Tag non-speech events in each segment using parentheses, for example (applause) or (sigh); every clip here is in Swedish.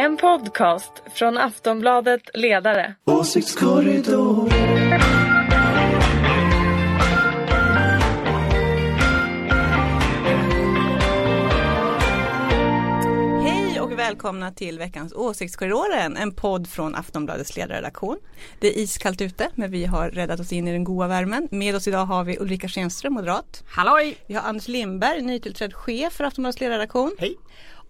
En podcast från Aftonbladet Ledare. Åsiktskorridoren. Hej och välkomna till veckans Åsiktskorridoren, en podd från Aftonbladets ledarredaktion. Det är iskallt ute, men vi har räddat oss in i den goda värmen. Med oss idag har vi Ulrika Schenström, moderat. Halloj! Vi har Anders Lindberg, nytillträdd chef för Aftonbladets ledarredaktion. Hej!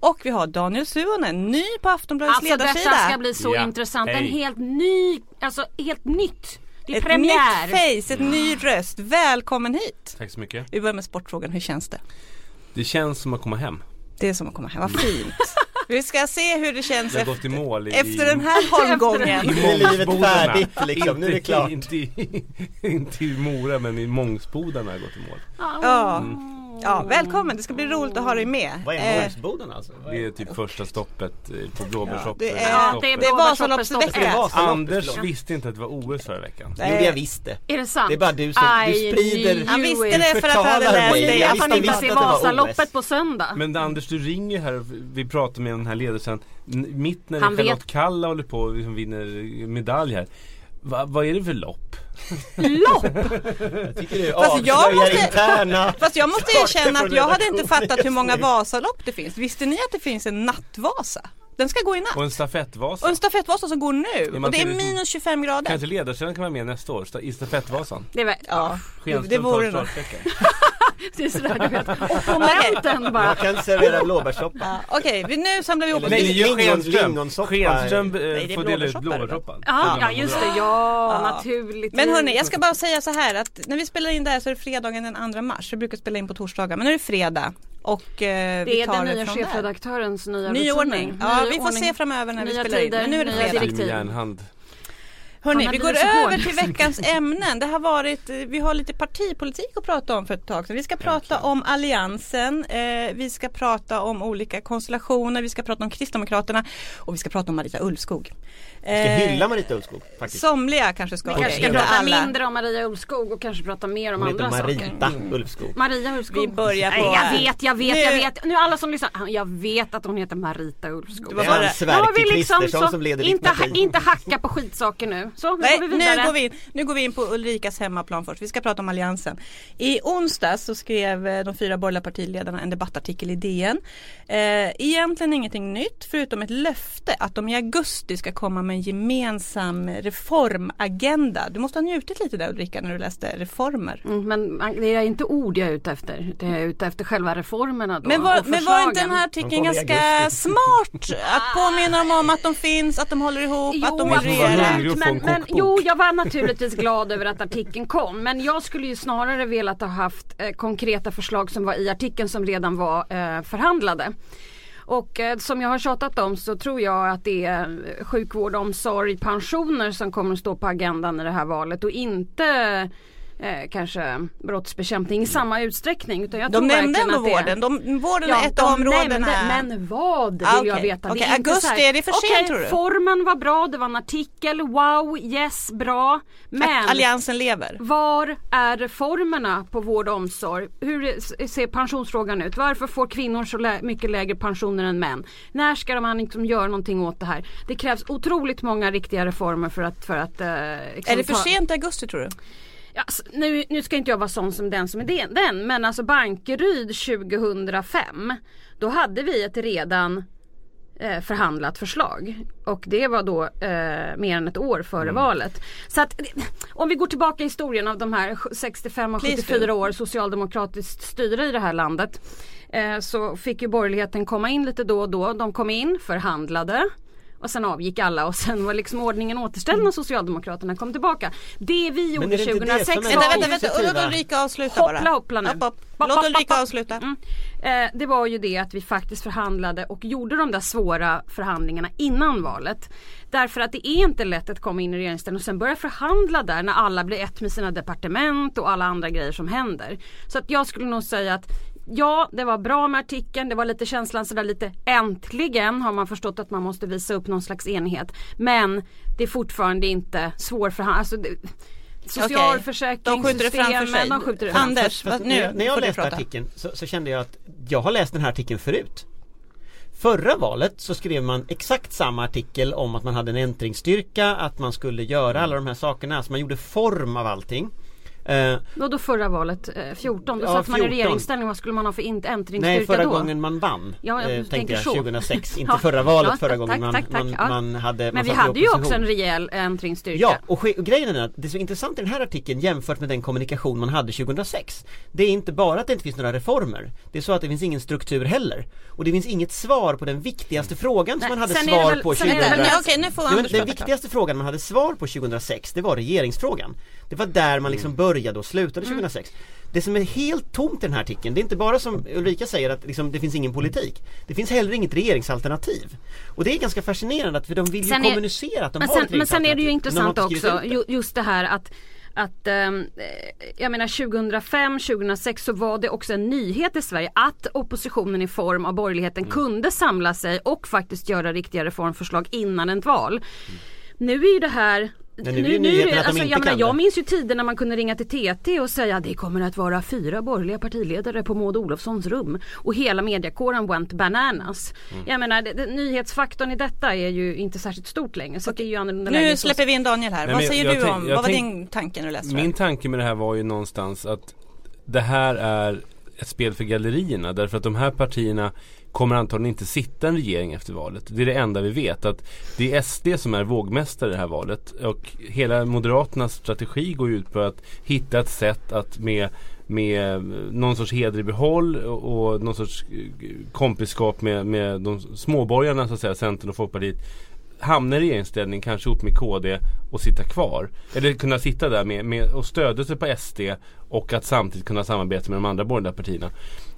Och vi har Daniel Suonen, ny på Aftonbladets Alltså ledarsida. detta ska bli så Ja, intressant. En hej. helt ny, alltså helt nytt. Det är Ett premiär. nytt face, ett ny röst. Välkommen hit! Tack så mycket. Vi börjar med sportfrågan, hur känns det? Det känns som att komma hem. Det är som att komma hem, vad fint. Vi ska se hur det känns efter, gått i mål i, efter den här holmgången. (laughs) Nu är livet färdigt liksom, nu är det Inte- klart. Inte, i- (laughs) inte i Mora men i Mångsbodarna har jag gått i mål. Ja. Ja, välkommen, det ska bli roligt att ha dig med. Vad är Eh, Mångsboden alltså? Vad Det är- typ första stoppet eh, på det är- Ja, det är Det är Vasaloppsvecka. Det är Vasaloppet, Anders visste inte att det var OS förra veckan. Jo det jag visste. Är det sant? Det är bara du som, du sprider Han visste det för att han hade läst Jag Att han visste inte ser Vasaloppet på söndag. Men Anders du ringer här och vi pratar med den här ledelsen mitt när Han Charlotte vet. Kalla håller på och liksom vinner medalj här. Va, vad är det för lopp? Lopp! Jag tycker du Fast jag måste- interna Fast jag måste erkänna att jag hade inte fattat hur många. Vasalopp det finns. Visste ni att det finns en nattvasa? Den ska gå i natt. Och en stafettvasa. Och en stafettvasa som går nu. man Och det är minus 25 grader. Kanske ledarsidan kan vara med nästa år i stafettvasan. Det, var, Ja, det, det Schenström vore tar startsträckan. (laughs) (laughs) det är sådär du vet. Opponenten bara. Jag kan servera blåbärssoppa. Ja, Okej, vi- nu samlar vi ihop oss. Nej, Nej, det är ju lingon- lingonsoppa. Schenström eh, det är får dela ut blåbärssoppa, blåbärssoppan. Ja, ja just det, ja, Ja. naturligtvis. Men hörni, jag ska bara säga så här att när vi spelar in det här så är det fredagen den 2 mars. Vi brukar spela in på torsdagar, men nu är det fredag. Och eh, Det vi är tar den nya från där. chefredaktörens nya Ny ordning. Ja, Ny vi får ordning. se framöver när vi Nya spelar in. tider, Men nu är det nya fredag. direktiv. Järnhand. Hörni, vi går över till veckans ämnen. Det har varit, eh, vi har lite partipolitik att prata om för ett tag sedan. Vi ska prata om Alliansen, eh, vi ska prata om olika konstellationer, vi ska prata om Kristdemokraterna och vi ska prata om Marita Ulvskog. Jag ska Eh, hylla Marita Ulvskog faktiskt. Somliga kanske ska Vi kanske ska prata alla. mindre om Maria Ulvskog och kanske prata mer om andra saker. Marita Ulvskog. Maria Ulvskog. Vi börjar på- Nej, jag vet, jag vet, jag Nu- vet. Nu alla som lyssnar, jag vet att hon heter Marita Ulvskog. Det var bara- Sverker vi liksom Kristersson så- som leder ditt inte, ha, inte hacka på skitsaker nu. Så, nu Nej, går vi vidare. nu går vi, in, nu går vi in på Ulrikas hemmaplan först. Vi ska prata om Alliansen. I onsdags så skrev eh, de fyra borgerliga partiledarna en debattartikel i DN. Eh, egentligen ingenting nytt förutom ett löfte att de i augusti ska komma med en gemensam reformagenda. Du måste ha njutit lite där Ulrika när du läste reformer. Mm, men det är inte ord jag är ute efter. Det är jag ute efter själva reformerna då. Men var, och men var inte den här artikeln ganska smart? Att påminna dem om att de finns, att de håller ihop, att de vill regera. Men, en men jo, jag var naturligtvis glad över att artikeln kom. Men jag skulle ju snarare velat ha haft eh, konkreta förslag som var i artikeln som redan var eh, förhandlade. Och eh, som jag har tjatat om så tror jag att det är eh, sjukvård, omsorg, pensioner som kommer att stå på agendan i det här valet och inte eh, kanske brottsbekämpning i samma utsträckning. Utan jag De tror nämnde ändå det vården. De, vården Ja, är ett av områdena. nämnde, men vad vill Ah, jag okej. veta. Det Okej, är augusti, här, är det för sent, tror du? formen var bra, det var en artikel, wow, yes, bra. Men Alliansen lever. var är reformerna på vård och omsorg? Hur ser pensionsfrågan ut? Varför får kvinnor så lä- mycket lägre pensioner än män? När ska man liksom göra någonting åt det här? Det krävs otroligt många riktiga reformer för att... För att eh, liksom Är det för ta- sent i augusti tror du? Ja, s- nu, nu ska inte jag vara sån som den som är den, den men alltså Bankeryd 2005 då hade vi ett redan eh, förhandlat förslag. Och det var då eh, mer än ett år före valet. Så att om vi går tillbaka i historien av de här 65 och Please 74 do. år socialdemokratiskt styre i det här landet. Eh, så fick ju borgerligheten komma in lite då och då. De kom in, förhandlade. Och sen avgick alla och sen var liksom ordningen återställd när Socialdemokraterna kom tillbaka. Det vi gjorde är det inte det som 2006 är Vänta, var vänta, vänta. positiva. Låt Ulrika avsluta Hoppla, bara. hoppla nu. Hopp, hopp. Låt Ulrika avsluta. Mm. Eh, det var ju det att vi faktiskt förhandlade och gjorde de där svåra förhandlingarna innan valet. Därför att det är inte lätt att komma in i regeringsställning och sen börja förhandla där när alla blir ett med sina departement och alla andra grejer som händer. Så att jag skulle nog säga att Ja, det var bra med artikeln. Det var lite känslan sådär lite äntligen har man förstått att man måste visa upp någon slags enighet. Men det är fortfarande inte svårförhandlat. Alltså, det- De skjuter det framför sig. de skjuter det framför Anders, nu jag- när jag läste artikeln så, så kände jag att jag har läst den här artikeln förut. Förra valet så skrev man exakt samma artikel om att man hade en äntringsstyrka, att man skulle göra alla de här sakerna, alltså man gjorde form av allting. Eh, Och då förra valet, eh, 14, då Ja, satt man i 14. regeringsställning. Vad skulle man ha för int- Nej ändringsstyrka förra då? gången man vann. Ja, jag eh, tänkte jag, så. 2006, (laughs) inte förra valet ja, förra tack, gången man, tack, tack, man, man hade Men man vi hade ju också en rejäl ändringsstyrka. Ja, och, och grejen är att det är så intressant i den här artikeln jämfört med den kommunikation man hade 2006 Det är inte bara att det inte finns några reformer. Det är så att det finns ingen struktur heller. Och det finns inget svar på den viktigaste frågan som Nej, man hade är svar väl- på sen är det 2006 väl- Nej, okej, nu får Nej, men Anders Den viktigaste frågan man hade svar på 2006 det var regeringsfrågan Det var där man liksom började och slutade 2006 Det som är helt tomt i den här artikeln det är inte bara som Ulrika säger att liksom, det finns ingen politik Det finns heller inget regeringsalternativ Och det är ganska fascinerande att för de vill ju Sen är- kommunicera att de har sen, ett men sen är det ju intressant också ju, just det här att att ehm, eh, jag menar 2005, 2006 så var det också en nyhet i Sverige att oppositionen i form av borgerligheten Mm. kunde samla sig och faktiskt göra riktiga reformförslag innan ett val. Mm. Nu är ju det här Men nu att de inte jag, menar, jag minns ju tider när man kunde ringa till TT och säga det kommer att vara fyra borgerliga partiledare på Maud Olofssons rum och hela mediakåren went bananas. Mm. Jag menar det, det, nyhetsfaktorn i detta är ju inte särskilt stort längre så det är ju annorlunda Nu så- släpper vi in Daniel här. Nej, Vad säger du om, vad var din tanke när du läste Min det? tanke med det här var ju någonstans att det här är ett spel för gallerierna därför att de här partierna kommer antagligen inte sitta en regering efter valet. Det är det enda vi vet. Att det är SD som är vågmästare i det här valet. Och hela Moderaternas strategi går ut på att hitta ett sätt att med med någon sorts heder i behåll och, någon sorts eh, kompiskap med, med de småborgarna så att säga, Centern och Folkpartiet hamna i regeringsställning, kanske ihop med KD och sitta kvar. Eller kunna sitta där med, med och stödja sig på SD och att samtidigt kunna samarbeta med de andra borgerliga partierna.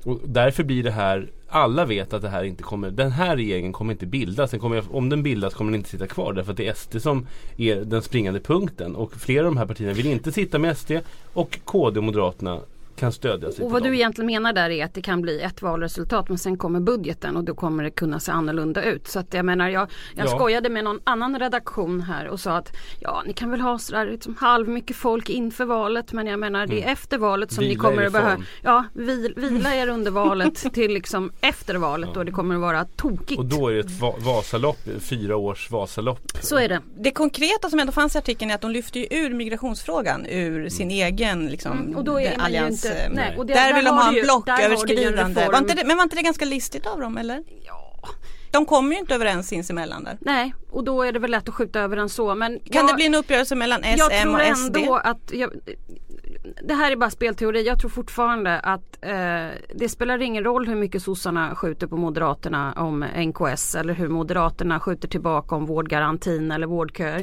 Och därför blir det här, alla vet att det här inte kommer, den här regeringen kommer inte bildas. Den kommer, om den bildas kommer den inte sitta kvar därför att det är SD som är den springande punkten. Och flera av de här partierna vill inte sitta med SD och KD och Moderaterna kan stödja sig Och vad dem. du egentligen menar där är att det kan bli ett valresultat men sen kommer budgeten och då kommer det kunna se annorlunda ut. Så att jag menar jag, jag Ja. skojade med någon annan redaktion här och sa att ja ni kan väl ha sådär liksom halv mycket folk inför valet men jag menar det är efter valet som ni Mm. Vila i kommer att behöva. Ja, vil, vila er under valet (laughs) till liksom efter valet då det kommer att vara tokigt. Och då är det ett va- Vasalopp, fyra års Vasalopp. Så är det. Det konkreta som ändå fanns i artikeln är att de lyfter ju ur migrationsfrågan ur sin egen liksom, Mm, och då är man. Inte- eh, nej, och det- där där vill de ha en ju- blocköverskridande. reform. Var inte det, men var inte det ganska listigt av dem eller? Ja. De kommer ju inte överens sinsemellan där. Nej, och då är det väl lätt att skjuta över den så men Kan jag- det bli en uppgörelse mellan S, jag M tror och SD? ändå att jag, det här är bara spelteori. Jag tror fortfarande att eh, det spelar ingen roll hur mycket sossarna skjuter på Moderaterna om NKS eller hur Moderaterna skjuter tillbaka om vårdgarantin eller vårdköer.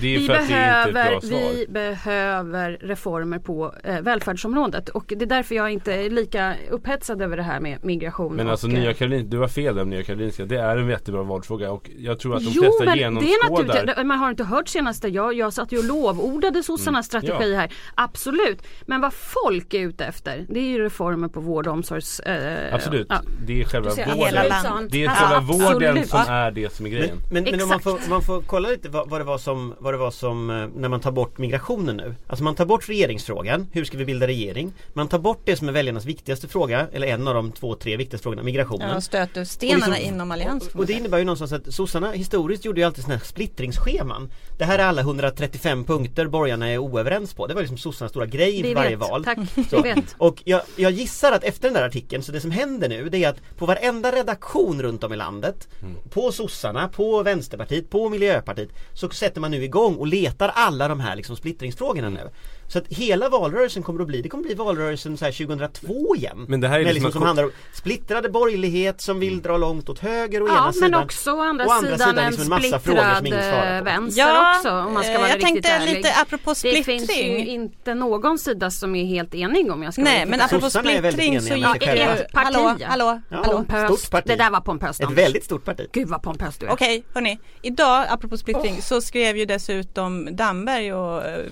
Vi behöver, vi behöver reformer på eh, välfärdsområdet och det är därför jag inte är lika upphetsad över det här med migration. Men alltså och, eh, Nya Karolinska, du har fel om Nya Karolinska. Det är en jättebra vårdfråga och jag tror att de Jo flesta men det är genomskådar man har inte hört senaste, jag, jag satt ju och lovordade sossarnas strategi Mm. Ja. här. Absolut. Men vad folk är ute efter det är ju reformer på vård och omsorgs... Eh, Absolut, ja. det är själva vården. Det är Ja, själva vården absolut. som är det som är grejen. Men, men, men om, man får, man får kolla lite vad, vad, det var som, vad det var som eh, när man tar bort migrationen nu. Alltså man tar bort regeringsfrågan, hur ska vi bilda regering? Man tar bort det som är väljarnas viktigaste fråga, eller en av de två, tre viktigaste frågorna, migrationen. Ja, stötestenarna Och liksom- inom alliansen. Och, och det innebär ju någonstans att sossarna historiskt gjorde ju alltid sådana här splittringsscheman. Det här är alla 135 punkter borgarna är oöverens på. Det var liksom sossarnas stora grej Vi i varje vet, val. tack. Så. Vi vet. Och jag, jag gissar att efter den där artikeln, så det som händer nu det är att på varenda redaktion runt om i landet På sossarna, på vänsterpartiet, på miljöpartiet Så sätter man nu igång och letar alla de här liksom splittringsfrågorna nu Så att hela valrörelsen kommer att bli, det kommer att bli valrörelsen så här 2002 igen Men det här är liksom liksom som handlar om splittrade borgerlighet som vill dra långt åt höger ena Ja sidan men också å andra, å andra sidan, sidan en liksom en massa frågor som ingen svarar eh, på. vänster Ja, också om man ska eh, vara jag riktigt tänkte ärlig. lite apropå Det finns ju splittring. inte någon sida som är helt enig om jag ska Nej men apropå Sossarna är väldigt splittring så gick ju... Ett parti. Hallå, hallå, Ja. hallå. Pompöst. Stort parti. Det där var pompöst Ett väldigt stort parti Gud vad pompöst du är. Okej, hörni. Idag, apropå splittring, så skrev ju dessutom Damberg och eh,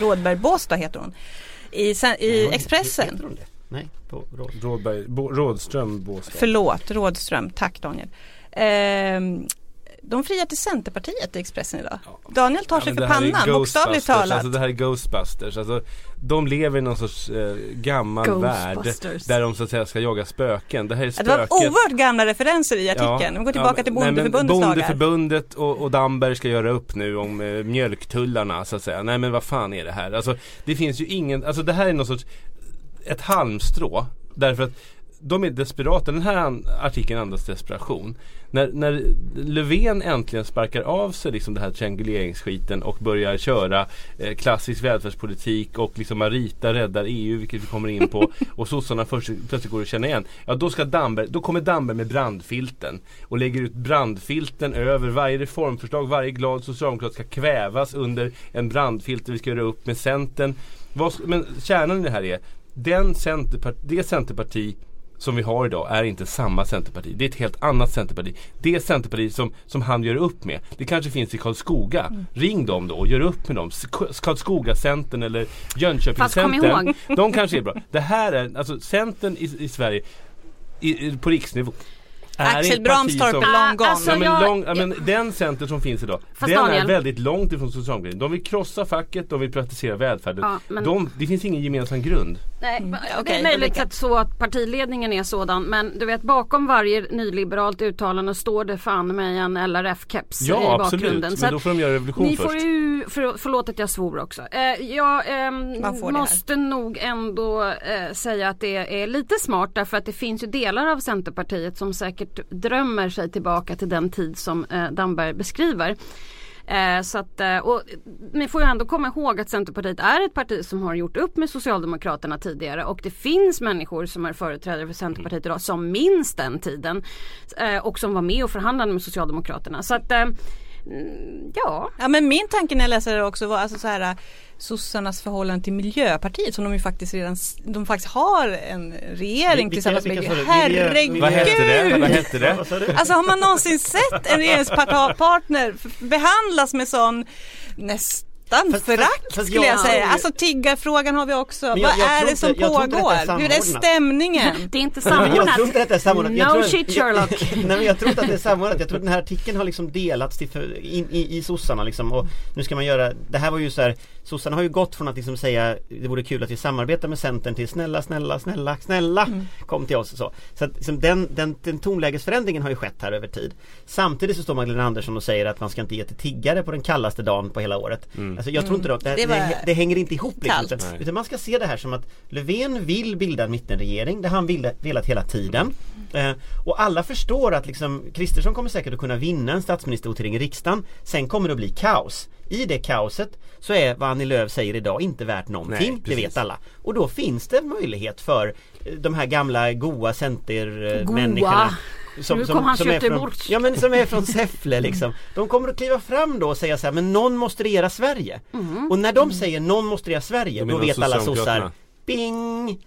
Rådberg Båstad heter hon. I, i Expressen. Nej, på råd. Rådberg, Rådström, Båstad. Förlåt, Rådström. Tack Daniel. Ehm, de friar till Centerpartiet i Expressen idag. Daniel tar Ja, sig för pannan, bokstavligt talat. Alltså det här är Ghostbusters. Alltså, de lever i någon sorts eh, gammal värld där de så att säga ska jaga spöken. Det här är Ja, det var spöket. oerhört gamla referenser i artikeln. Vi går tillbaka till nej, men Bondeförbundets dagar. Bondeförbundet och, och Damberg ska göra upp nu om eh, mjölktullarna så att säga. Nej men vad fan är det här? Alltså det finns ju ingen, alltså det här är någon sorts ett halmstrå. Därför att de är desperata. Den här artikeln andas desperation. När, när Löfven äntligen sparkar av sig liksom det här trianguleringsskiten och börjar köra eh, klassisk välfärdspolitik och liksom Marita räddar EU, vilket vi kommer in på, (laughs) och sossarna först, plötsligt går att känna igen. Ja, då, ska Damberg, då kommer Damberg med brandfilten och lägger ut brandfilten över varje reformförslag. Varje glad socialdemokrat ska kvävas under en brandfilt vi ska göra upp med Centern. Vad, men kärnan i det här är, den centerparti, det Centerparti som vi har idag är inte samma Centerparti. Det är ett helt annat Centerparti. Det Centerparti som, som han gör upp med, det kanske finns i Karlskoga. Mm. Ring dem då och gör upp med dem. Sk- Karlskoga-Centern eller Fast kom Jönköping-Centern. ihåg. (laughs) De kanske är bra. Det här är, alltså Centern i, i Sverige i, i, på riksnivå är Axel Bramstorp som- är long gone. Alltså, Ja, men, jag- lång, ja, men den Centern som finns idag Fast Den Daniel- är väldigt långt ifrån socialdemokratin. De vill krossa facket, de vill privatisera välfärden. Ja, men- de, det finns ingen gemensam grund. Nej, Mm. det är möjligt att så att partiledningen är sådan men du vet bakom varje nyliberalt uttalande står det fan mig en LRF-keps i Ja absolut, bakgrunden. men då får de göra revolution ni först. får ju, för, förlåt att jag svor också. Eh, jag här. måste nog ändå eh, säga att det är lite smart därför att det finns ju delar av Centerpartiet som säkert drömmer sig tillbaka till den tid som eh, Damberg beskriver. Eh, så att, eh, och ni får ju ändå komma ihåg att Centerpartiet är ett parti som har gjort upp med Socialdemokraterna tidigare och det finns människor som är företrädare för Centerpartiet idag som minns den tiden eh, och som var med och förhandlade med Socialdemokraterna. Så att, eh, ja. Ja men min tanke när jag läser det också var alltså så här sossarnas förhållande till Miljöpartiet som de ju faktiskt redan, de faktiskt har en regering Vilka- tillsammans med. Herregud! Vad hette det? Vad hette det? Vad sa du? Alltså har man någonsin sett en regeringspartner behandlas med sån nästan Fast- förakt skulle jag jag- säga. Alltså tiggarfrågan har vi också. Jag- Vad jag är det som inte pågår? Hur är samordnat. stämningen? (laughs) Det är inte (laughs) Men jag samordnat. tror inte detta är samordnat. No tror, shit Sherlock. Jag, (laughs) nej men jag tror inte att det är samordnat. Jag tror att den här artikeln har liksom delats till för, in, i, i sossarna liksom och nu ska man göra, det här var ju så här Sossarna har ju gått från att liksom säga det vore kul att vi samarbetar med Centern till snälla, snälla, snälla, snälla kom till oss och så. Så att liksom den, den, den tonlägesförändringen har ju skett här över tid. Samtidigt så står Magdalena Andersson och säger att man ska inte ge till tiggare på den kallaste dagen på hela året. Alltså jag tror inte då, det, Det det, det, det hänger inte ihop liksom, utan, utan man ska se det här som att Löfven vill bilda en mittenregering, det har han ville, velat hela tiden. Eh, och alla förstår att liksom Kristersson kommer säkert att kunna vinna en statsministervotering i riksdagen. Sen kommer det att bli kaos. I det kaoset så är vad Annie Lööf säger idag inte värt någonting, Nej, det vet alla. Och då finns det möjlighet för eh, de här gamla goa centermänniskorna Goa. Nu kom han är från, Göteborg. ja men som är från Säffle (laughs) liksom. De kommer att kliva fram då och säga så här, men någon måste regera Sverige. Mm. Och när de säger någon måste regera Sverige, då vet alla sossar, bing,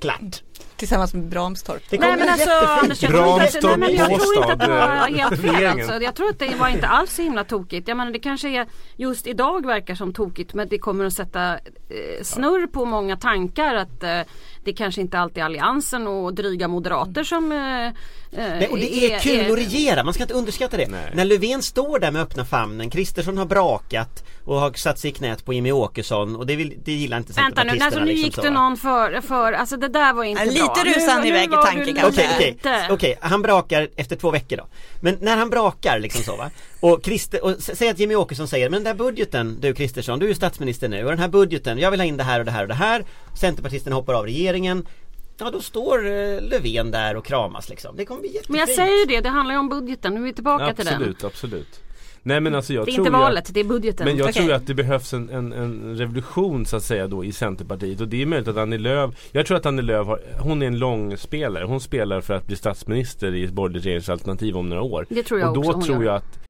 klart. Tillsammans med Bramstorp. Det Nej men alltså. Anders, jag tror, inte, att- nej, men jag tror inte att det var Båstad, helt fel alltså. Jag tror att det var inte alls så himla tokigt. Jag menar det kanske är just idag verkar som tokigt men det kommer att sätta eh, snurr på många tankar att eh, det kanske inte alltid är alliansen och dryga moderater som eh, eh, Nej, och det är kul att regera, man ska inte underskatta det. Nej. När Löfven står där med öppna famnen, Kristersson har brakat och har satt sig i knät på Jimmy Åkesson och det, vill, det gillar inte Vänta nu, alltså, nu liksom gick så, va? någon för, för, alltså det där var inte Ja, lite bra. rusande Nu- iväg nu i var tanke du kanske. Okej, okej, lite- okej, han brakar efter två veckor då. Men när han brakar liksom så va och, Christer, och säg att Jimmy Åkesson säger men den där budgeten du Kristersson, du är ju statsminister nu och den här budgeten, jag vill ha in det här och det här och det här Centerpartisterna hoppar av regeringen Ja då står eh, Löfven där och kramas liksom. Det kommer bli jättefint. Men jag säger ju det, det handlar ju om budgeten. Nu är vi tillbaka till den. Absolut, absolut. Nej men alltså jag Det är tror inte valet, att, det är budgeten. Men jag Okej. tror att det behövs en, en, en revolution så att säga då i Centerpartiet och det är möjligt att Annie Lööf Jag tror att Annie Lööf har, hon är en lång spelare. Hon spelar för att bli statsminister i ett borgerligt regeringsalternativ om några år. Det tror jag och då också tror jag att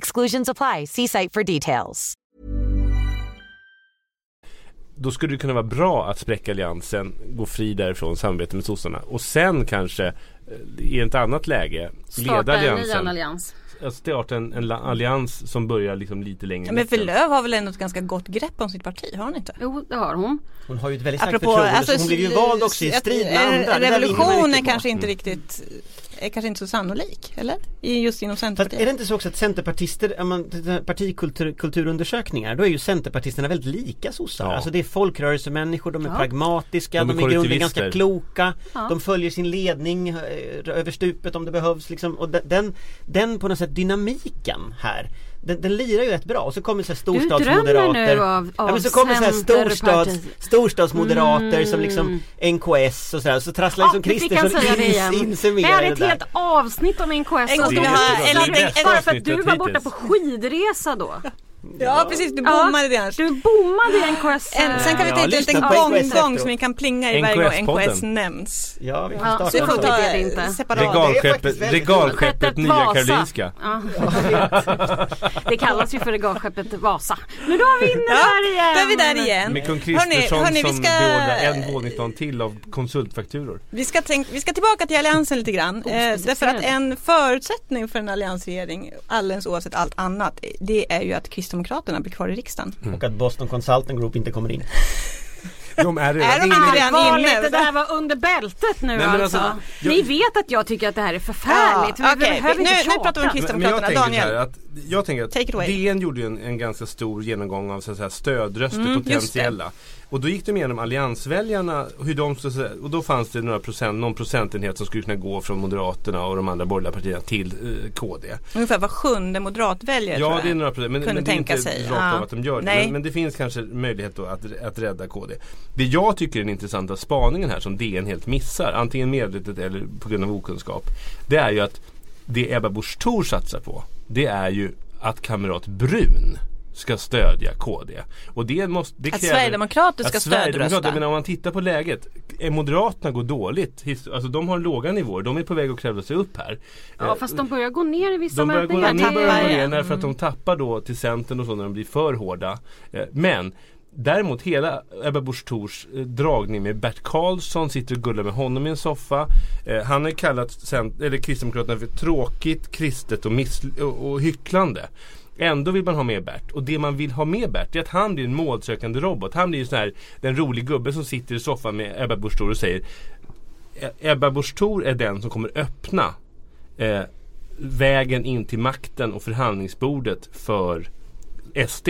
Exclusions apply. See site for details. Då skulle det kunna vara bra att spräcka alliansen, gå fri därifrån, samarbeta med sossarna och sen kanske eh, i ett annat läge leda Starta en ny alliansen. allians. Starta en, allians som börjar liksom lite längre Men för. Löv har väl ändå ett ganska gott grepp om sitt parti, har hon inte? Jo, det har hon. Hon har ju ett väldigt starkt förtroende alltså, så hon blev ju vald också i att- strid med en andra. Det där vinner man Revolution mycket är på. kanske inte riktigt är kanske inte så sannolik, eller? I- Just inom Fast är Centerpartiet. det inte så också att centerpartister, man partikulturundersökningar, då är ju centerpartisterna väldigt lika sossar. Ja. Alltså det är folkrörelsemänniskor, de är Ja. pragmatiska, De de är är, i grunden ganska kloka. Ja. De följer sin ledning eh, över stupet om det behövs liksom. Och den- den, den på något sätt dynamiken här den, den lirar ju rätt bra och så kommer så här Du storstadsmoderater drömmer nu av, av Ja men så kommer så här storstads, storstadsmoderater som Mm. liksom NKS och sådär så trasslar Ja, liksom vi han Kristersson in, in sig mer Det här i är ett där. helt avsnitt om NKS. Och vi då- ha en Bara för att du var borta på skidresa då. Ja precis, du bommade det annars. Du bommade i NKS. En, sen kan vi Ja, ta ut en lyssna liten på gong, NKS gong efteråt. som vi kan plinga i varje gång. NKS nämns. Ja vi får Ja, starta Så vi får ta det inte. separat. det är Regalskeppet, Nya Vasa. Karolinska. Ja. (laughs) Det kallas ju för regalskeppet Vasa. Men då är vi inne Ja, där igen. då är vi där igen. Med kung Kristersson hörni, som ska, beordrar en våningsplan till av konsultfakturor. vi, ska tänk, vi ska tillbaka till alliansen lite grann. Eh, Ospecificerade. därför att en förutsättning för en alliansregering, alldeles oavsett allt annat, det är ju att Kristdemokraterna blir kvar i riksdagen. Och att Boston Consulting Group inte kommer in. (laughs) De är Är redan de inne. inte redan inne? det där var under bältet nu men alltså. alltså, jag- Ni vet att jag tycker att det här är förfärligt. Ja, vi behöver nu- inte nu pratar vi om Kristdemokraterna. Men, men jag tänker Daniel. att, jag tänker att. DN gjorde en, en ganska stor genomgång av så att säga, stödröster Mm, just potentiella. Och då gick de igenom alliansväljarna hur de, och då fanns det några procent, någon procentenhet som skulle kunna gå från Moderaterna och de andra borgerliga partierna till eh, KD. Ungefär var sjunde moderatväljare tror Ja jag. det är några procent, men, kunde men det är tänka inte sig. rakt Ja. av att de gör det. Men, men det finns kanske möjlighet då att, att rädda KD. Det jag tycker är den intressanta spaningen här som DN helt missar, antingen medvetet eller på grund av okunskap. Det är ju att det Ebba Busch Thor satsar på, det är ju att kamrat Brun ska stödja KD. Och det måste, det Att kräver, Sverigedemokrater ska att stödrösta. Men om man tittar på läget, Moderaterna går dåligt, alltså de har låga nivåer, de är på väg att kräva sig upp här. Ja Eh, fast de börjar gå ner i vissa de börjar gå, mätningar. nu tappar börjar de gå ner därför att de tappar då till Centern och så när de blir för hårda. Eh, Men Däremot hela Ebba Busch Thors eh, dragning med Bert Karlsson, sitter och gullar med honom i en soffa. Eh, han har kallat Cent- eller Kristdemokraterna för tråkigt, kristet och, miss- och, och hycklande. Ändå vill man ha med Bert. Och det man vill ha med Bert är att han blir en målsökande robot. Han blir ju sån här, den rolig gubbe som sitter i soffan med Ebba Busch Thor och säger e-, Ebba Busch Thor är den som kommer öppna eh, vägen in till makten och förhandlingsbordet för SD.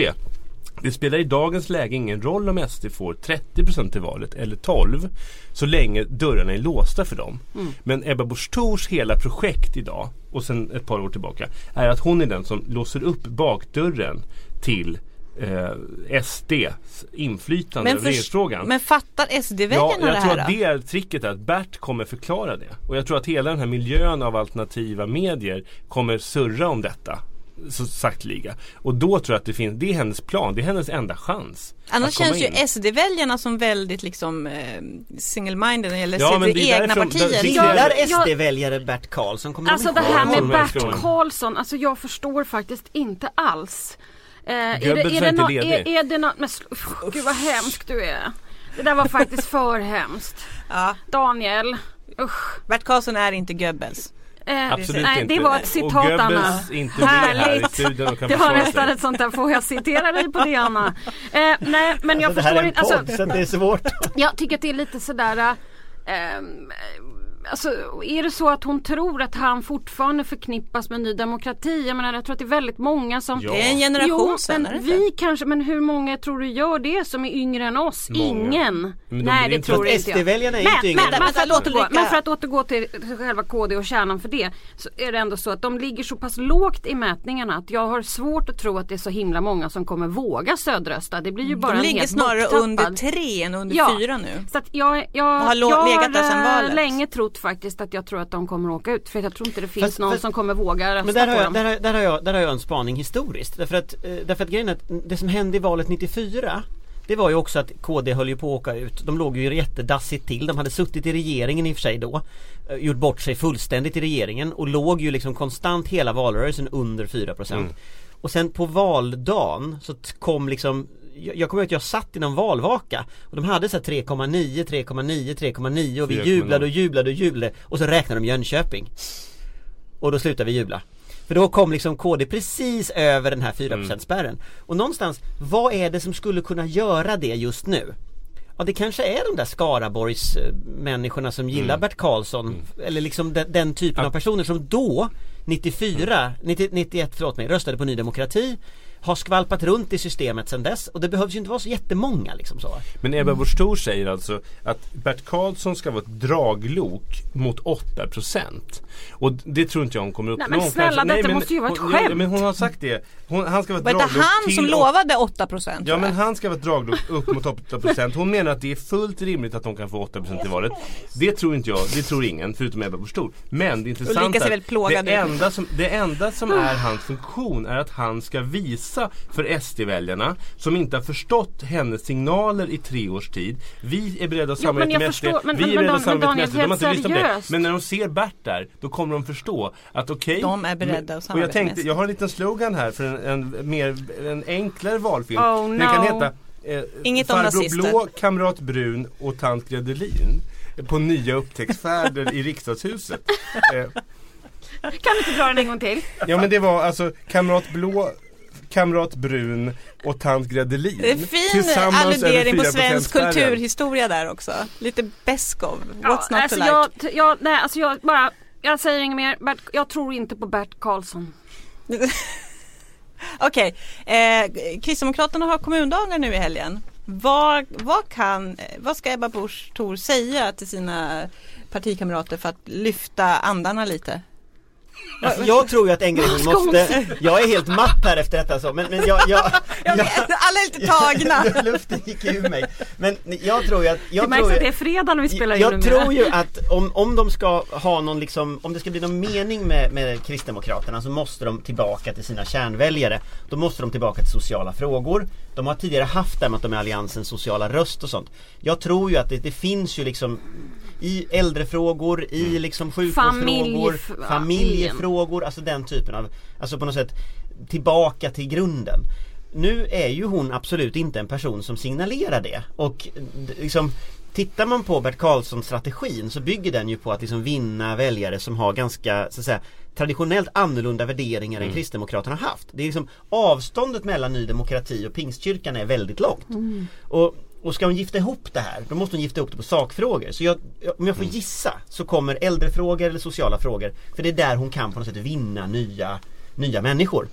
Det spelar i dagens läge ingen roll om SD får 30% i valet eller 12 så länge dörrarna är låsta för dem. Men Ebba Busch Thors hela projekt idag och sen ett par år tillbaka är att hon är den som låser upp bakdörren till eh, SDs inflytande Men, över regeringsfrågan. men fattar Ja, SD-väljarna det jag tror här att det är tricket är att Bert kommer förklara det. Och jag tror att hela den här miljön av alternativa medier kommer surra om detta. Så sakteliga. Och då tror jag att det finns, det är hennes plan, det är hennes enda chans. Annars känns ju in. SD-väljarna som väldigt liksom eh, single-minded när det gäller Ja, men sitt det är egna partier. Gillar SD-väljare Bert Karlsson? Kommer Alltså de det här med Bert. Karlsson, alltså jag förstår faktiskt inte alls. Eh, är, det, är, det ledig. är, är det något, men gud vad hemskt du är. Det där var faktiskt för hemskt. Ja, Daniel, usch. Bert Karlsson är inte Goebbels. Eh, Absolut nej, inte. det var ett citat Anna. här Härligt. kan Det var nästan ett sånt där, får jag citera dig på det Anna? Eh, nej men jag Alltså, det här förstår inte. Alltså, det är svårt. jag tycker att det är lite sådär ehm, Alltså är det så att hon tror att han fortfarande förknippas med Ny Demokrati? Jag menar jag tror att det är väldigt många som Ja. Det är en generation Jo, sen, är det men inte? vi kanske, men hur många tror du gör det som är yngre än oss? Många. Ingen. De Nej det tror inte jag. SD-väljarna är Men, inte yngre men, men, för att återgå, men för att återgå till själva KD och kärnan för det. Så är det ändå så att de ligger så pass lågt i mätningarna att jag har svårt att tro att det är så himla många som kommer våga stödrösta. Det blir ju bara De en ligger snarare borttappad. under tre än under Ja. fyra nu. Så att jag, jag, har lo- jag legat där sedan har valet. länge trott faktiskt att jag tror att de kommer åka ut. För jag tror inte det finns Fast- någon fast- som kommer våga rösta Men där på jag, dem. där, har, där, har jag, där har jag en spaning historiskt. Därför att, eh, därför att grejen är att det som hände i valet 94 Det var ju också att KD höll ju på att åka ut. De låg ju jättedassigt till. De hade suttit i regeringen i och för sig då. eh, Gjort bort sig fullständigt i regeringen och låg ju liksom konstant hela valrörelsen under 4% Mm. Och sen på valdagen så kom liksom jag kommer ihåg att jag satt i någon valvaka och de hade så här 3,9, 3,9, 3,9 och vi 4,0. jublade och jublade och jublade och så räknade de Jönköping. Och då slutade vi jubla. För då kom liksom KD precis över den här 4% spärren. Och någonstans, vad är det som skulle kunna göra det just nu? Ja det kanske är de där Skaraborgs människorna som gillar Bert Karlsson Eller liksom den, den typen av personer som då 94, 90, 91 förlåt mig, röstade på Ny Demokrati har skvalpat runt i systemet sedan dess och det behövs ju inte vara så jättemånga liksom så. Men Ebba Busch Thor säger alltså att Bert Karlsson ska vara ett draglok mot 8% och det tror inte jag hon kommer uppnå. Nej, men snälla, detta men måste ju vara ett hon, skämt. Men hon har sagt det. Hon, han ska vara ett Var det draglok han som lovade 8%? Ja men han ska vara ett draglok upp mot 8% Hon menar att det är fullt rimligt att de kan få 8% i valet Det tror inte jag, det tror ingen förutom Ebba Busch. Men det intressanta plågad det, enda som, det enda som är hans funktion är att han ska visa för SD-väljarna som inte har förstått hennes signaler i tre års tid Vi är beredda att samarbeta med SD, men- vi är beredda att samarbeta med SD, de har inte lyssnat på det. Men när de ser Bert där, då kommer de förstå att okej De är beredda att men- Och samarbeta jag tänkte, jag har en liten slogan här för en, en, mer, en enklare valfilm Oh, Den kan no. heta eh, Inget om Farbror nazister. Blå, Kamrat Brun och Tant Gredelin på nya upptäcktsfärder i riksdagshuset. (laughs) Eh, Kan du inte dra den en gång till? ja men det var alltså Kamrat Blå, Kamrat Brun och Tant Gredelin. Det är fin alludering på över 4% svensk kulturhistoria där också. Lite Beskov. What's Ja, not alltså to like? jag, jag, nej, alltså jag bara, jag säger inget mer. Bert, jag tror inte på Bert Karlsson. (laughs) Okej, eh, Kristdemokraterna har kommundagar nu i helgen. Vad, vad, kan, eh, vad ska Ebba Busch Thor säga till sina partikamrater för att lyfta andarna lite? Alltså, jag tror ju att en grej hon måste Jag är helt matt här efter detta så men, men jag, jag, (laughs) jag, Alla är lite (laughs) tagna. Luften gick ur mig Men jag tror ju att jag Det märks tror att det är fredag när vi spelar in jag numera. tror ju att om, om de ska ha någon liksom, om det ska bli någon mening med, med Kristdemokraterna så måste de tillbaka till sina kärnväljare. Då måste de tillbaka till sociala frågor. De har tidigare haft det med att de är alliansens sociala röst och sånt. Jag tror ju att det, det finns ju liksom i äldrefrågor, i liksom sjukvårdsfrågor, Familjef- familjefrågor, alltså den typen av, alltså på något sätt tillbaka till grunden. Nu är ju hon absolut inte en person som signalerar det och liksom Tittar man på Bert Karlsson strategin så bygger den ju på att liksom vinna väljare som har ganska så att säga, traditionellt annorlunda värderingar än Kristdemokraterna haft. Det är liksom avståndet mellan Ny Demokrati och Pingstkyrkan är väldigt långt. Och, och ska hon gifta ihop det här då måste hon gifta ihop det på sakfrågor. Så jag, om jag får gissa så kommer äldrefrågor eller sociala frågor för det är där hon kan på något sätt vinna nya, nya människor.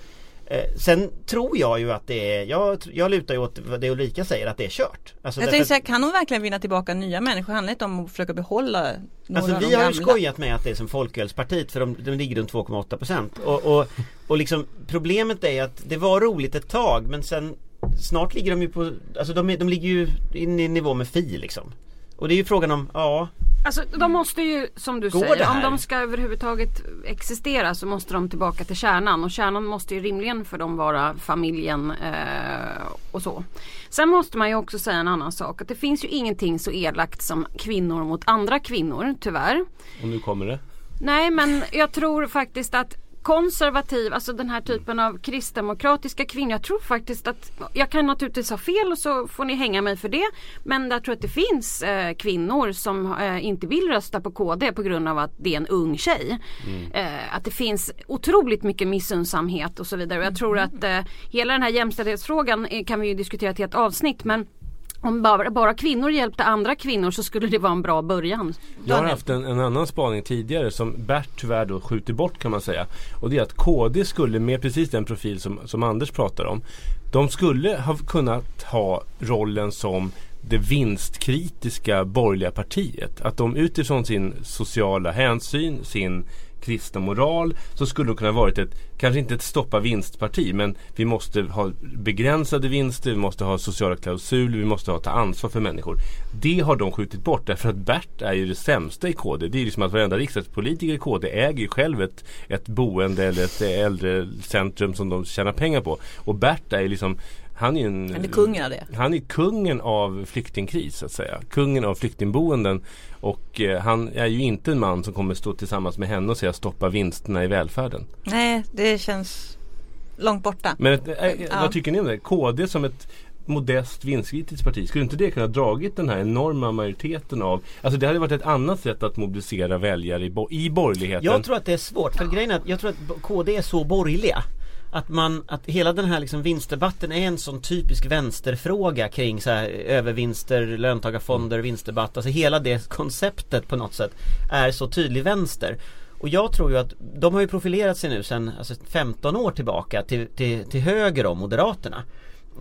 Eh, sen tror jag ju att det är, jag, jag lutar ju åt det Ulrika säger att det är kört. Alltså Jag därför tänkte säga, kan hon verkligen vinna tillbaka nya människor? Handlar det inte om att försöka behålla några Alltså av vi de har ju skojat med att det är som Folkölspartiet för de, de ligger runt 2,8% och, och, och liksom problemet är att det var roligt ett tag men sen Snart ligger de ju på, alltså de, de ligger ju in i nivå med Fi liksom Och det är ju frågan om, ja Alltså de måste ju som du Går säger, om de ska överhuvudtaget existera så måste de tillbaka till kärnan och kärnan måste ju rimligen för dem vara familjen eh, och så. Sen måste man ju också säga en annan sak att det finns ju ingenting så elakt som kvinnor mot andra kvinnor tyvärr. Och nu kommer det. Nej men jag tror faktiskt att konservativ, alltså den här typen av kristdemokratiska kvinnor. Jag tror faktiskt att, jag kan naturligtvis ha fel och så får ni hänga mig för det. Men jag tror att det finns eh, kvinnor som eh, inte vill rösta på KD på grund av att det är en ung tjej. Eh, att det finns otroligt mycket missundsamhet och så vidare. Och jag tror att eh, hela den här jämställdhetsfrågan eh, kan vi ju diskutera ett helt avsnitt. Men om bara, bara kvinnor hjälpte andra kvinnor så skulle det vara en bra början. Jag har haft en, en annan spaning tidigare som Bert tyvärr då skjuter bort kan man säga. Och det är att KD skulle med precis den profil som, som Anders pratar om. De skulle ha kunnat ha rollen som det vinstkritiska borgerliga partiet. Att de utifrån sin sociala hänsyn, sin kristna moral så skulle de kunna varit ett, kanske inte ett stoppa vinstparti men vi måste ha begränsade vinster, vi måste ha sociala klausuler, vi måste ha ta ansvar för människor. Det har de skjutit bort därför att Bert är ju det sämsta i KD. Det är ju som att varenda riksdagspolitiker i KD äger ju själv ett, ett boende eller ett äldrecentrum som de tjänar pengar på. Och Bert är ju liksom han är ju en Han är kungen av det. Han är kungen av flyktingkris så att säga. Kungen av flyktingboenden. Och eh, han är ju inte en man som kommer stå tillsammans med henne och säga stoppa vinsterna i välfärden. Nej, det känns långt borta. Men ett, eh, Ja. vad tycker ni om det? KD som ett modest vinstkritiskt parti. Skulle inte det kunna dragit den här enorma majoriteten av Alltså det hade varit ett annat sätt att mobilisera väljare i, bo- i borgerligheten. Jag tror att det är svårt, för grejen är att jag tror att KD är så borgerliga att man, att hela den här liksom vinstdebatten är en sån typisk vänsterfråga kring så här övervinster, löntagarfonder, vinstdebatt. Alltså hela det konceptet på något sätt är så tydlig vänster. Och jag tror ju att de har ju profilerat sig nu sedan alltså 15 år tillbaka till, till, till höger om Moderaterna.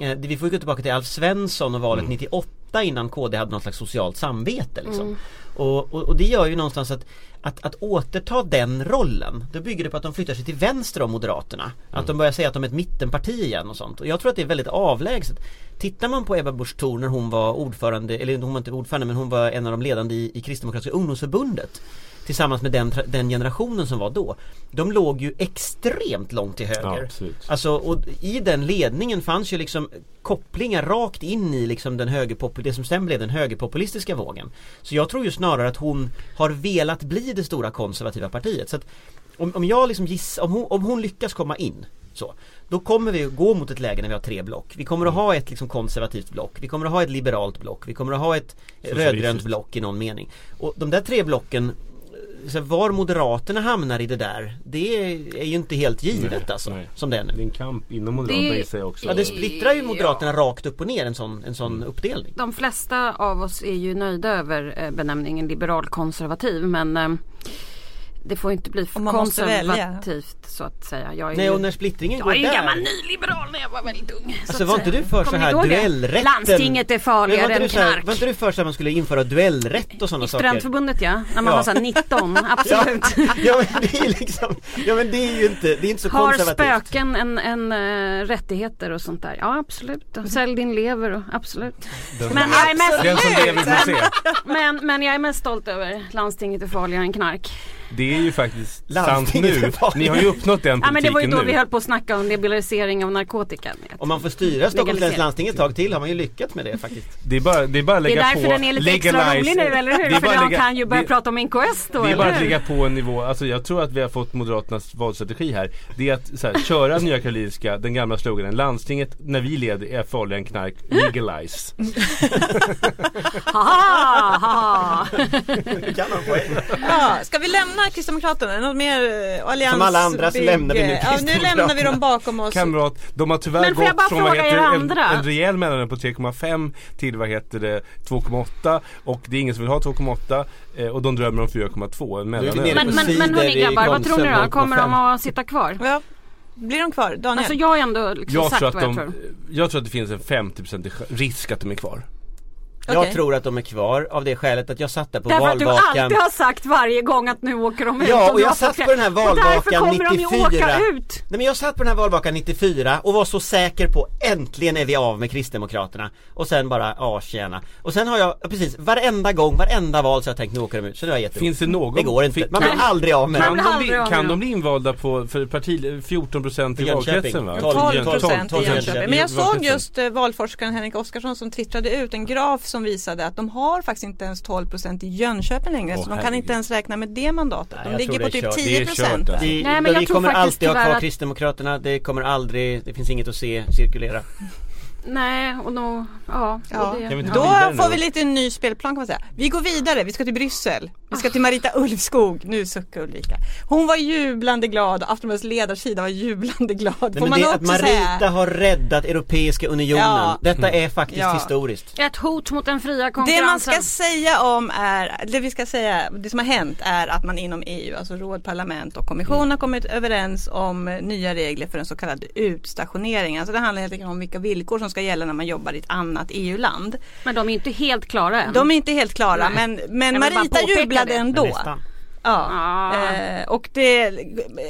Eh, vi får ju gå tillbaka till Alf Svensson och valet 98 innan KD hade något slags socialt samvete liksom. Och, och, och det gör ju någonstans att, att, att återta den rollen, då bygger det på att de flyttar sig till vänster om Moderaterna. Att de börjar säga att de är ett mittenparti igen och sånt. Och jag tror att det är väldigt avlägset. Tittar man på Ebba Busch Thor när hon var ordförande, eller hon var inte ordförande men hon var en av de ledande i, i Kristdemokratiska ungdomsförbundet Tillsammans med den, den generationen som var då De låg ju extremt långt till Ja, höger absolut. Alltså och i den ledningen fanns ju liksom kopplingar rakt in i liksom den högerpopul- det som sen blev den högerpopulistiska vågen. Så jag tror ju snarare att hon har velat bli det stora konservativa partiet. Så att om, om jag liksom giss, om hon, om hon lyckas komma in så, då kommer vi gå mot ett läge när vi har tre block. Vi kommer att ha ett liksom konservativt block, vi kommer att ha ett liberalt block, vi kommer att ha ett rödgrönt block i någon mening. Och de där tre blocken så var Moderaterna hamnar i det där Det är ju inte helt givet Nej, alltså nej. Som det är nu. Det är en kamp inom Moderaterna Det- i sig också. Ja det splittrar ju Moderaterna rakt upp och ner en sån, en sån uppdelning. De flesta av oss är ju nöjda över eh, benämningen liberal konservativ men eh, det får inte bli för konservativt så att säga. Jag är Nej ju, och när splittringen jag går är ju en där gammal nyliberal när jag var väldigt ung. så Alltså att var inte du för så här duellrätten? Landstinget är farligare än knark. var inte du för så att man skulle införa duellrätt och sådana I saker? studentförbundet ja, när man Ja. var så här 19, (laughs) absolut. Ja men det är liksom, ja men det är ju inte, det är inte så Har konservativt spöken en, en eh, rättigheter och sånt där? Ja absolut. Och Sälj din lever och absolut. Den, Men jag är mest, den som lever får se. (laughs) men, men jag är mest stolt över landstinget är farligare än knark. Det är ju faktiskt sant nu. (laughs) Ni har ju uppnått den Ja men det var ju politiken då nu. vi höll på att snacka om liberalisering av narkotika. Om man får styra Stockholms läns landsting ett tag till har man ju lyckats med det faktiskt Det är bara, det är bara att Det är lägga därför på den är lite extra rolig nu eller hur? Det är För bara de lägga- kan ju börja det- prata om NKS då Det är bara eller att hur? ligga på en nivå, alltså jag tror att vi har fått Moderaternas valstrategi här. Det är att så här, köra Nya Karolinska, den gamla sloganen, landstinget när vi leder är farligare än knark, legalize. (laughs) Haha, haha. (laughs) Det kan man poäng Ja, ska vi lämna Kristdemokraterna? Något mer eh, allians... Som alla andra så lämnar vi nu Ja, nu lämnar vi dem bakom oss. Kamrat, de har tyvärr gått från vad heter, er en, en rejäl mellanrum på 3,5 till vad heter det 2,8 och det är ingen som vill ha 2,8 eh, och de drömmer om 4,2 en nere mellanöl. på Men, men, men hörni grabbar, vad tror ni då? Kommer de 0,5. att sitta kvar? Ja, blir de kvar? Daniel? Alltså jag har ändå liksom Jag sagt tror, att vad jag de, tror. jag tror att det finns en 50% risk att de är kvar. Jag tror att de är kvar av det skälet att jag satt där på Därför att du valvakan alltid har sagt varje gång att nu åker de ut. Ja och jag satt på den här därför valvakan kommer de ju 94 åka ut. Nej men jag satt på den här valvakan 94 och var så säker på äntligen är vi av med Kristdemokraterna Och sen bara, ja tjena Och sen har jag, precis, varenda gång, varenda val så har jag tänkt nu åker de ut, så nu har jag gett. Finns det någon? Det går inte, man blir kan- aldrig av med Kan, de bli, kan de bli invalda på för parti, 14% i valkretsen va? 12 12 12, procent 12, i Jönköping. Men jag såg just eh, valforskaren Henrik Oskarsson som twittrade ut en graf som visade att de har faktiskt inte ens 12 procent i Jönköping längre. Åh, så de kan herregud. inte ens räkna med det mandatet. Nej, De ligger på typ kört. 10 Det är kört, procent. alltså. Vi, Nej, men jag vi tror kommer faktiskt alltid ha kvar att- Kristdemokraterna, det kommer aldrig, det finns inget att se cirkulera Nej och då, ja. Ja. Och det, Då får vi lite ny spelplan kan man säga. Vi går vidare, vi ska till Bryssel. Vi ska till Marita Ulvskog. Nu suckar Ulrika. Hon var jublande glad, Aftonbladets ledarsida var jublande glad. Nej, Får men man det, att också Marita säga. har räddat Europeiska unionen Ja. Detta är faktiskt Ja. historiskt Ett hot mot den fria Det konkurrensen. man ska säga om är, det vi ska säga, det som har hänt är att man inom EU, alltså råd, parlament och kommission har kommit överens om nya regler för den så kallade utstationeringen. Alltså det handlar helt enkelt om vilka villkor som ska gälla när man jobbar i ett annat EU-land. Men de är inte helt klara än. De är inte helt klara Nej. men, men Marita jublade det. ändå. Nästan. Ja. Ah. Och det är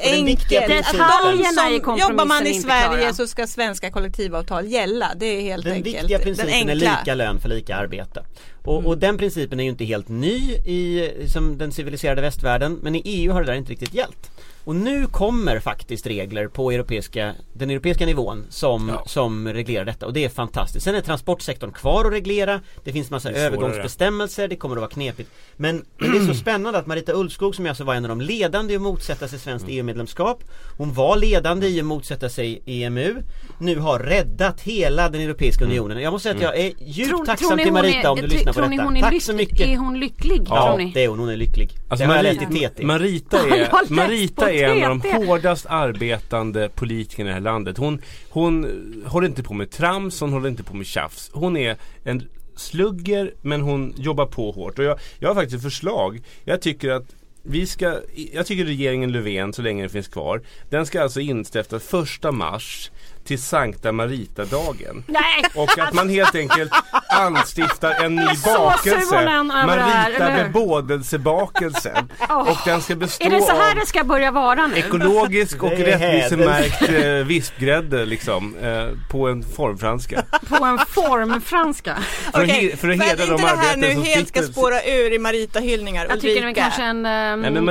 enkelt. Att de som jobbar man i Sverige klara. så ska svenska kollektivavtal gälla. Det är helt Den enkelt viktiga principen den är lika lön för lika arbete. Och, Mm. och den principen är ju inte helt ny i som den civiliserade västvärlden men i EU har det där inte riktigt gällt. Och nu kommer faktiskt regler på europeiska, den europeiska nivån som, Ja. som reglerar detta och det är fantastiskt. Sen är transportsektorn kvar att reglera, det finns massa Det övergångsbestämmelser, det kommer att vara knepigt. Men, men (clears throat) det är så spännande att Marita Ulvskog som alltså var en av de ledande i att motsätta sig svenskt EU-medlemskap Hon var ledande i att motsätta sig EMU Nu har räddat hela den Europeiska unionen. Jag måste säga att jag är djupt Tror, tacksam tror till Marita är, om du lyssnar på tror ni detta. hon är Tack lyck- så mycket! Är hon lycklig Ja, tror ni? det är hon, hon är lycklig. Alltså Marita. Marita är, (laughs) Marita är en av de hårdast arbetande politikerna i det här landet. Hon, hon håller inte på med trams, hon håller inte på med tjafs. Hon är en slugger men hon jobbar på hårt. Och jag, jag har faktiskt ett förslag. Jag tycker att vi ska, jag tycker regeringen Löfven, så länge den finns kvar, den ska alltså instifta första mars till Sankta Marita-dagen. Nej! Och att man helt enkelt anstiftar en ny bakelse. Marita bebådelsebakelsen. Åh. Och den ska bestå Är det så här av det ska börja vara nu? ekologisk och rättvisemärkt eh, vispgrädde liksom. Eh, på en formfranska. På en formfranska. För, att, Okej, he- för att hedra att de inte det här nu som helt ska spåra ur i Marita-hyllningar Jag tycker Ulrika. kanske en um, är pain väl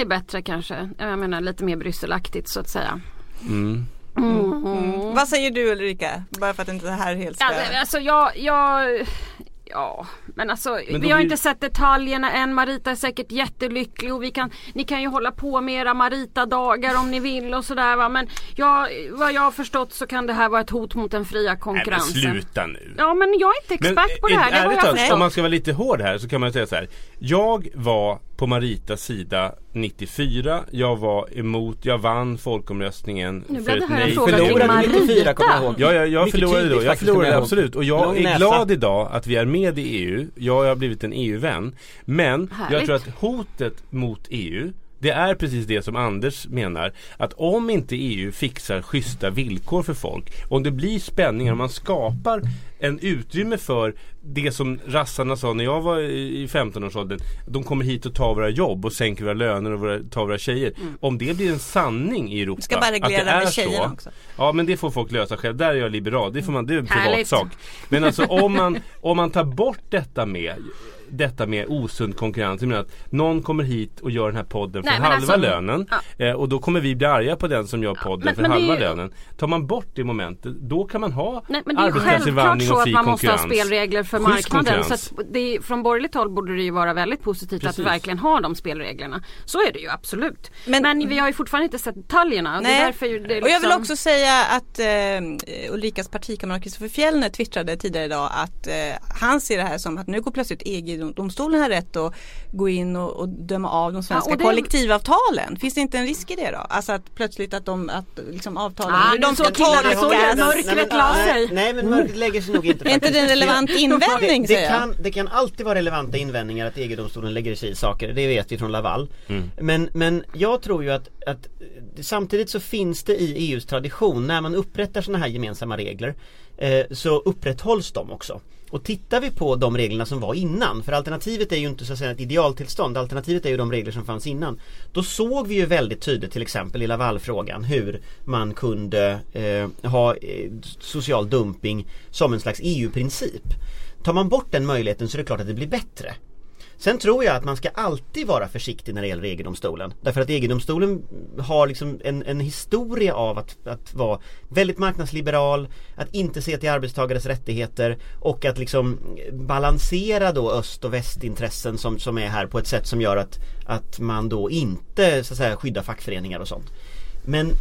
är bättre kanske. Jag menar lite mer Brysselaktigt så att säga. Mm. Mm. Vad säger du Ulrika? Bara för att inte det här helt ska... Ja, alltså jag, jag Ja, men alltså Men vi har blir- inte sett detaljerna än. Marita är säkert jättelycklig och vi kan, ni kan ju hålla på med era Marita-dagar om ni vill och sådär va. Men jag, vad jag har förstått så kan det här vara ett hot mot den fria Nej men konkurrensen. sluta nu. Ja men jag är inte expert på det här. Det har ärligt jag talat, om man ska vara lite hård här så kan man säga så här. Jag var på Maritas sida 94. Jag var emot, jag vann folkomröstningen Nu för blev det här en fråga Förlorade kring 94 kommer jag Marita. ihåg. Ja, jag, jag Mycket förlorade då. Jag förlorade jag absolut. Och jag Lång är näsa. glad idag att vi är med i EU. Jag har blivit en EU-vän. Men jag Härligt. tror att hotet mot EU det är precis det som Anders menar. Att om inte EU fixar schyssta villkor för folk. Om det blir spänningar, om man skapar en utrymme för det som rassarna sa när jag var i i 15-årsåldern. De kommer hit och tar våra jobb och sänker våra löner och våra, tar våra tjejer. Om det blir en sanning i Europa. Vi ska bara att reglera det är med tjejerna så, också. Ja men det får folk lösa själv. Där är jag liberal. Det, får man, det är en Härligt. privatsak. Men alltså om man, om man tar bort detta med detta med osund konkurrens. Jag menar att någon kommer hit och gör den här podden för Nej, men halva alltså- lönen. Eh, och då kommer vi bli arga på den som gör podden men- för men halva ju- lönen. Tar man bort det momentet då kan man ha arbetskraftsinvandring så och att man måste ha spelregler för Schysst marknaden. Så det, från borgerligt håll borde det ju vara väldigt positivt Precis. att vi verkligen har de spelreglerna. Så är det ju absolut. Men- Men, vi har ju fortfarande inte sett detaljerna. och Det är Nej. därför ju det är Och jag vill liksom- också säga att eh, Ulrikas partikamrat Kristoffer Fjellner twittrade tidigare idag att eh, han ser det här som att nu går plötsligt EG-domstolen här rätt att gå in och, och döma av de svenska Ja, och det- kollektivavtalen. Finns det inte en risk i det då? Alltså att plötsligt att de, att liksom avtalen, Ah, de ska tolkas. så Nej, men- mörkret la nej, sig. Nej men mörkret lägger sig nog inte (laughs) Är inte det en relevant invändning (laughs) det, det, kan, det kan alltid vara relevanta invändningar att EG-domstolen lägger sig i saker, det vet vi från Laval. Men, men jag tror ju att, att samtidigt så finns det i EUs tradition när man upprättar sådana här gemensamma regler Eh, så upprätthålls de också. Och tittar vi på de reglerna som var innan, för alternativet är ju inte så att säga ett idealtillstånd, alternativet är ju de regler som fanns innan. Då såg vi ju väldigt tydligt till exempel i Lavalfrågan hur man kunde eh, ha eh, social dumping som en slags EU-princip. Tar man bort den möjligheten så är det klart att det blir bättre. Sen tror jag att man ska alltid vara försiktig när det gäller EG-domstolen. Därför att EG-domstolen har liksom en, en historia av att, att vara väldigt marknadsliberal, att inte se till arbetstagares rättigheter och att liksom balansera då öst och västintressen som, som är här på ett sätt som gör att, att man då inte så att säga skyddar fackföreningar och sånt. Men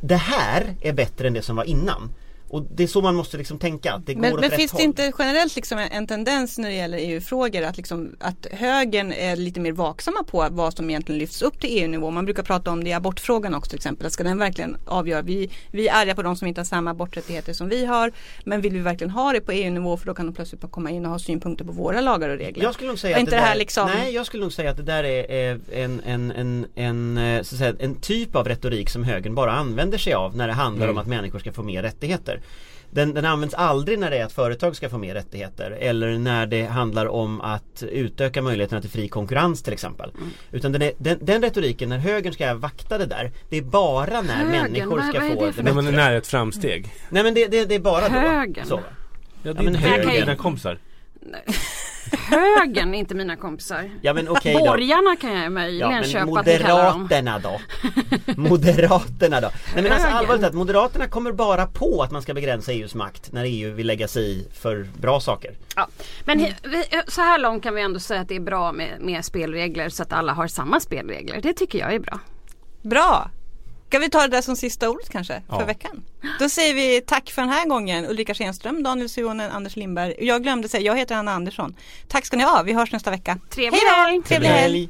det här är bättre än det som var innan. Och det är så man måste liksom tänka, det går Men, åt men rätt finns håll. det inte generellt liksom en, en tendens när det gäller EU-frågor att, liksom, att högern är lite mer vaksamma på vad som egentligen lyfts upp till EU-nivå? Man brukar prata om det i abortfrågan också till exempel. Ska den verkligen avgöra? Vi, vi är arga på de som inte har samma aborträttigheter som vi har. Men vill vi verkligen ha det på EU-nivå för då kan de plötsligt bara komma in och ha synpunkter på våra lagar och regler. Jag skulle nog säga att det, det här där, liksom- Nej, jag skulle nog säga att det där är, en, en, en, en, eh, så att säga, en typ av retorik som högern bara använder sig av när det handlar om att människor ska få mer rättigheter. Den, den används aldrig när det är att företag ska få mer rättigheter eller när det handlar om att utöka möjligheterna till fri konkurrens till exempel. Utan den, är, den, den retoriken när högern ska vakta det där Det är bara när Högern, människor vad- ska vad är få det för När man är bättre. nära ett framsteg. Nej men det, det, det är bara då. Högern. Så. Ja, det Ja, men är höger- höger, dina kompisar. Högern är inte mina kompisar. Ja men okej då. Borgarna kan jag Ja möjligen men köpa. Moderaterna då? Moderaterna då? Nej men alltså allvarligt att Moderaterna kommer bara på att man ska begränsa EUs makt när EU vill lägga sig i för bra saker. Ja. Men he- vi, så här långt kan vi ändå säga att det är bra med, med spelregler så att alla har samma spelregler. Det tycker jag är bra. Bra! Ska vi ta det där som sista ordet kanske Ja. för veckan? Då säger vi tack för den här gången Ulrika Schenström, Daniel Suhonen, Anders Lindberg. Jag glömde säga, jag heter Anna Andersson. Tack ska ni ha, vi hörs nästa vecka. Trevlig helg. Trevlig helg!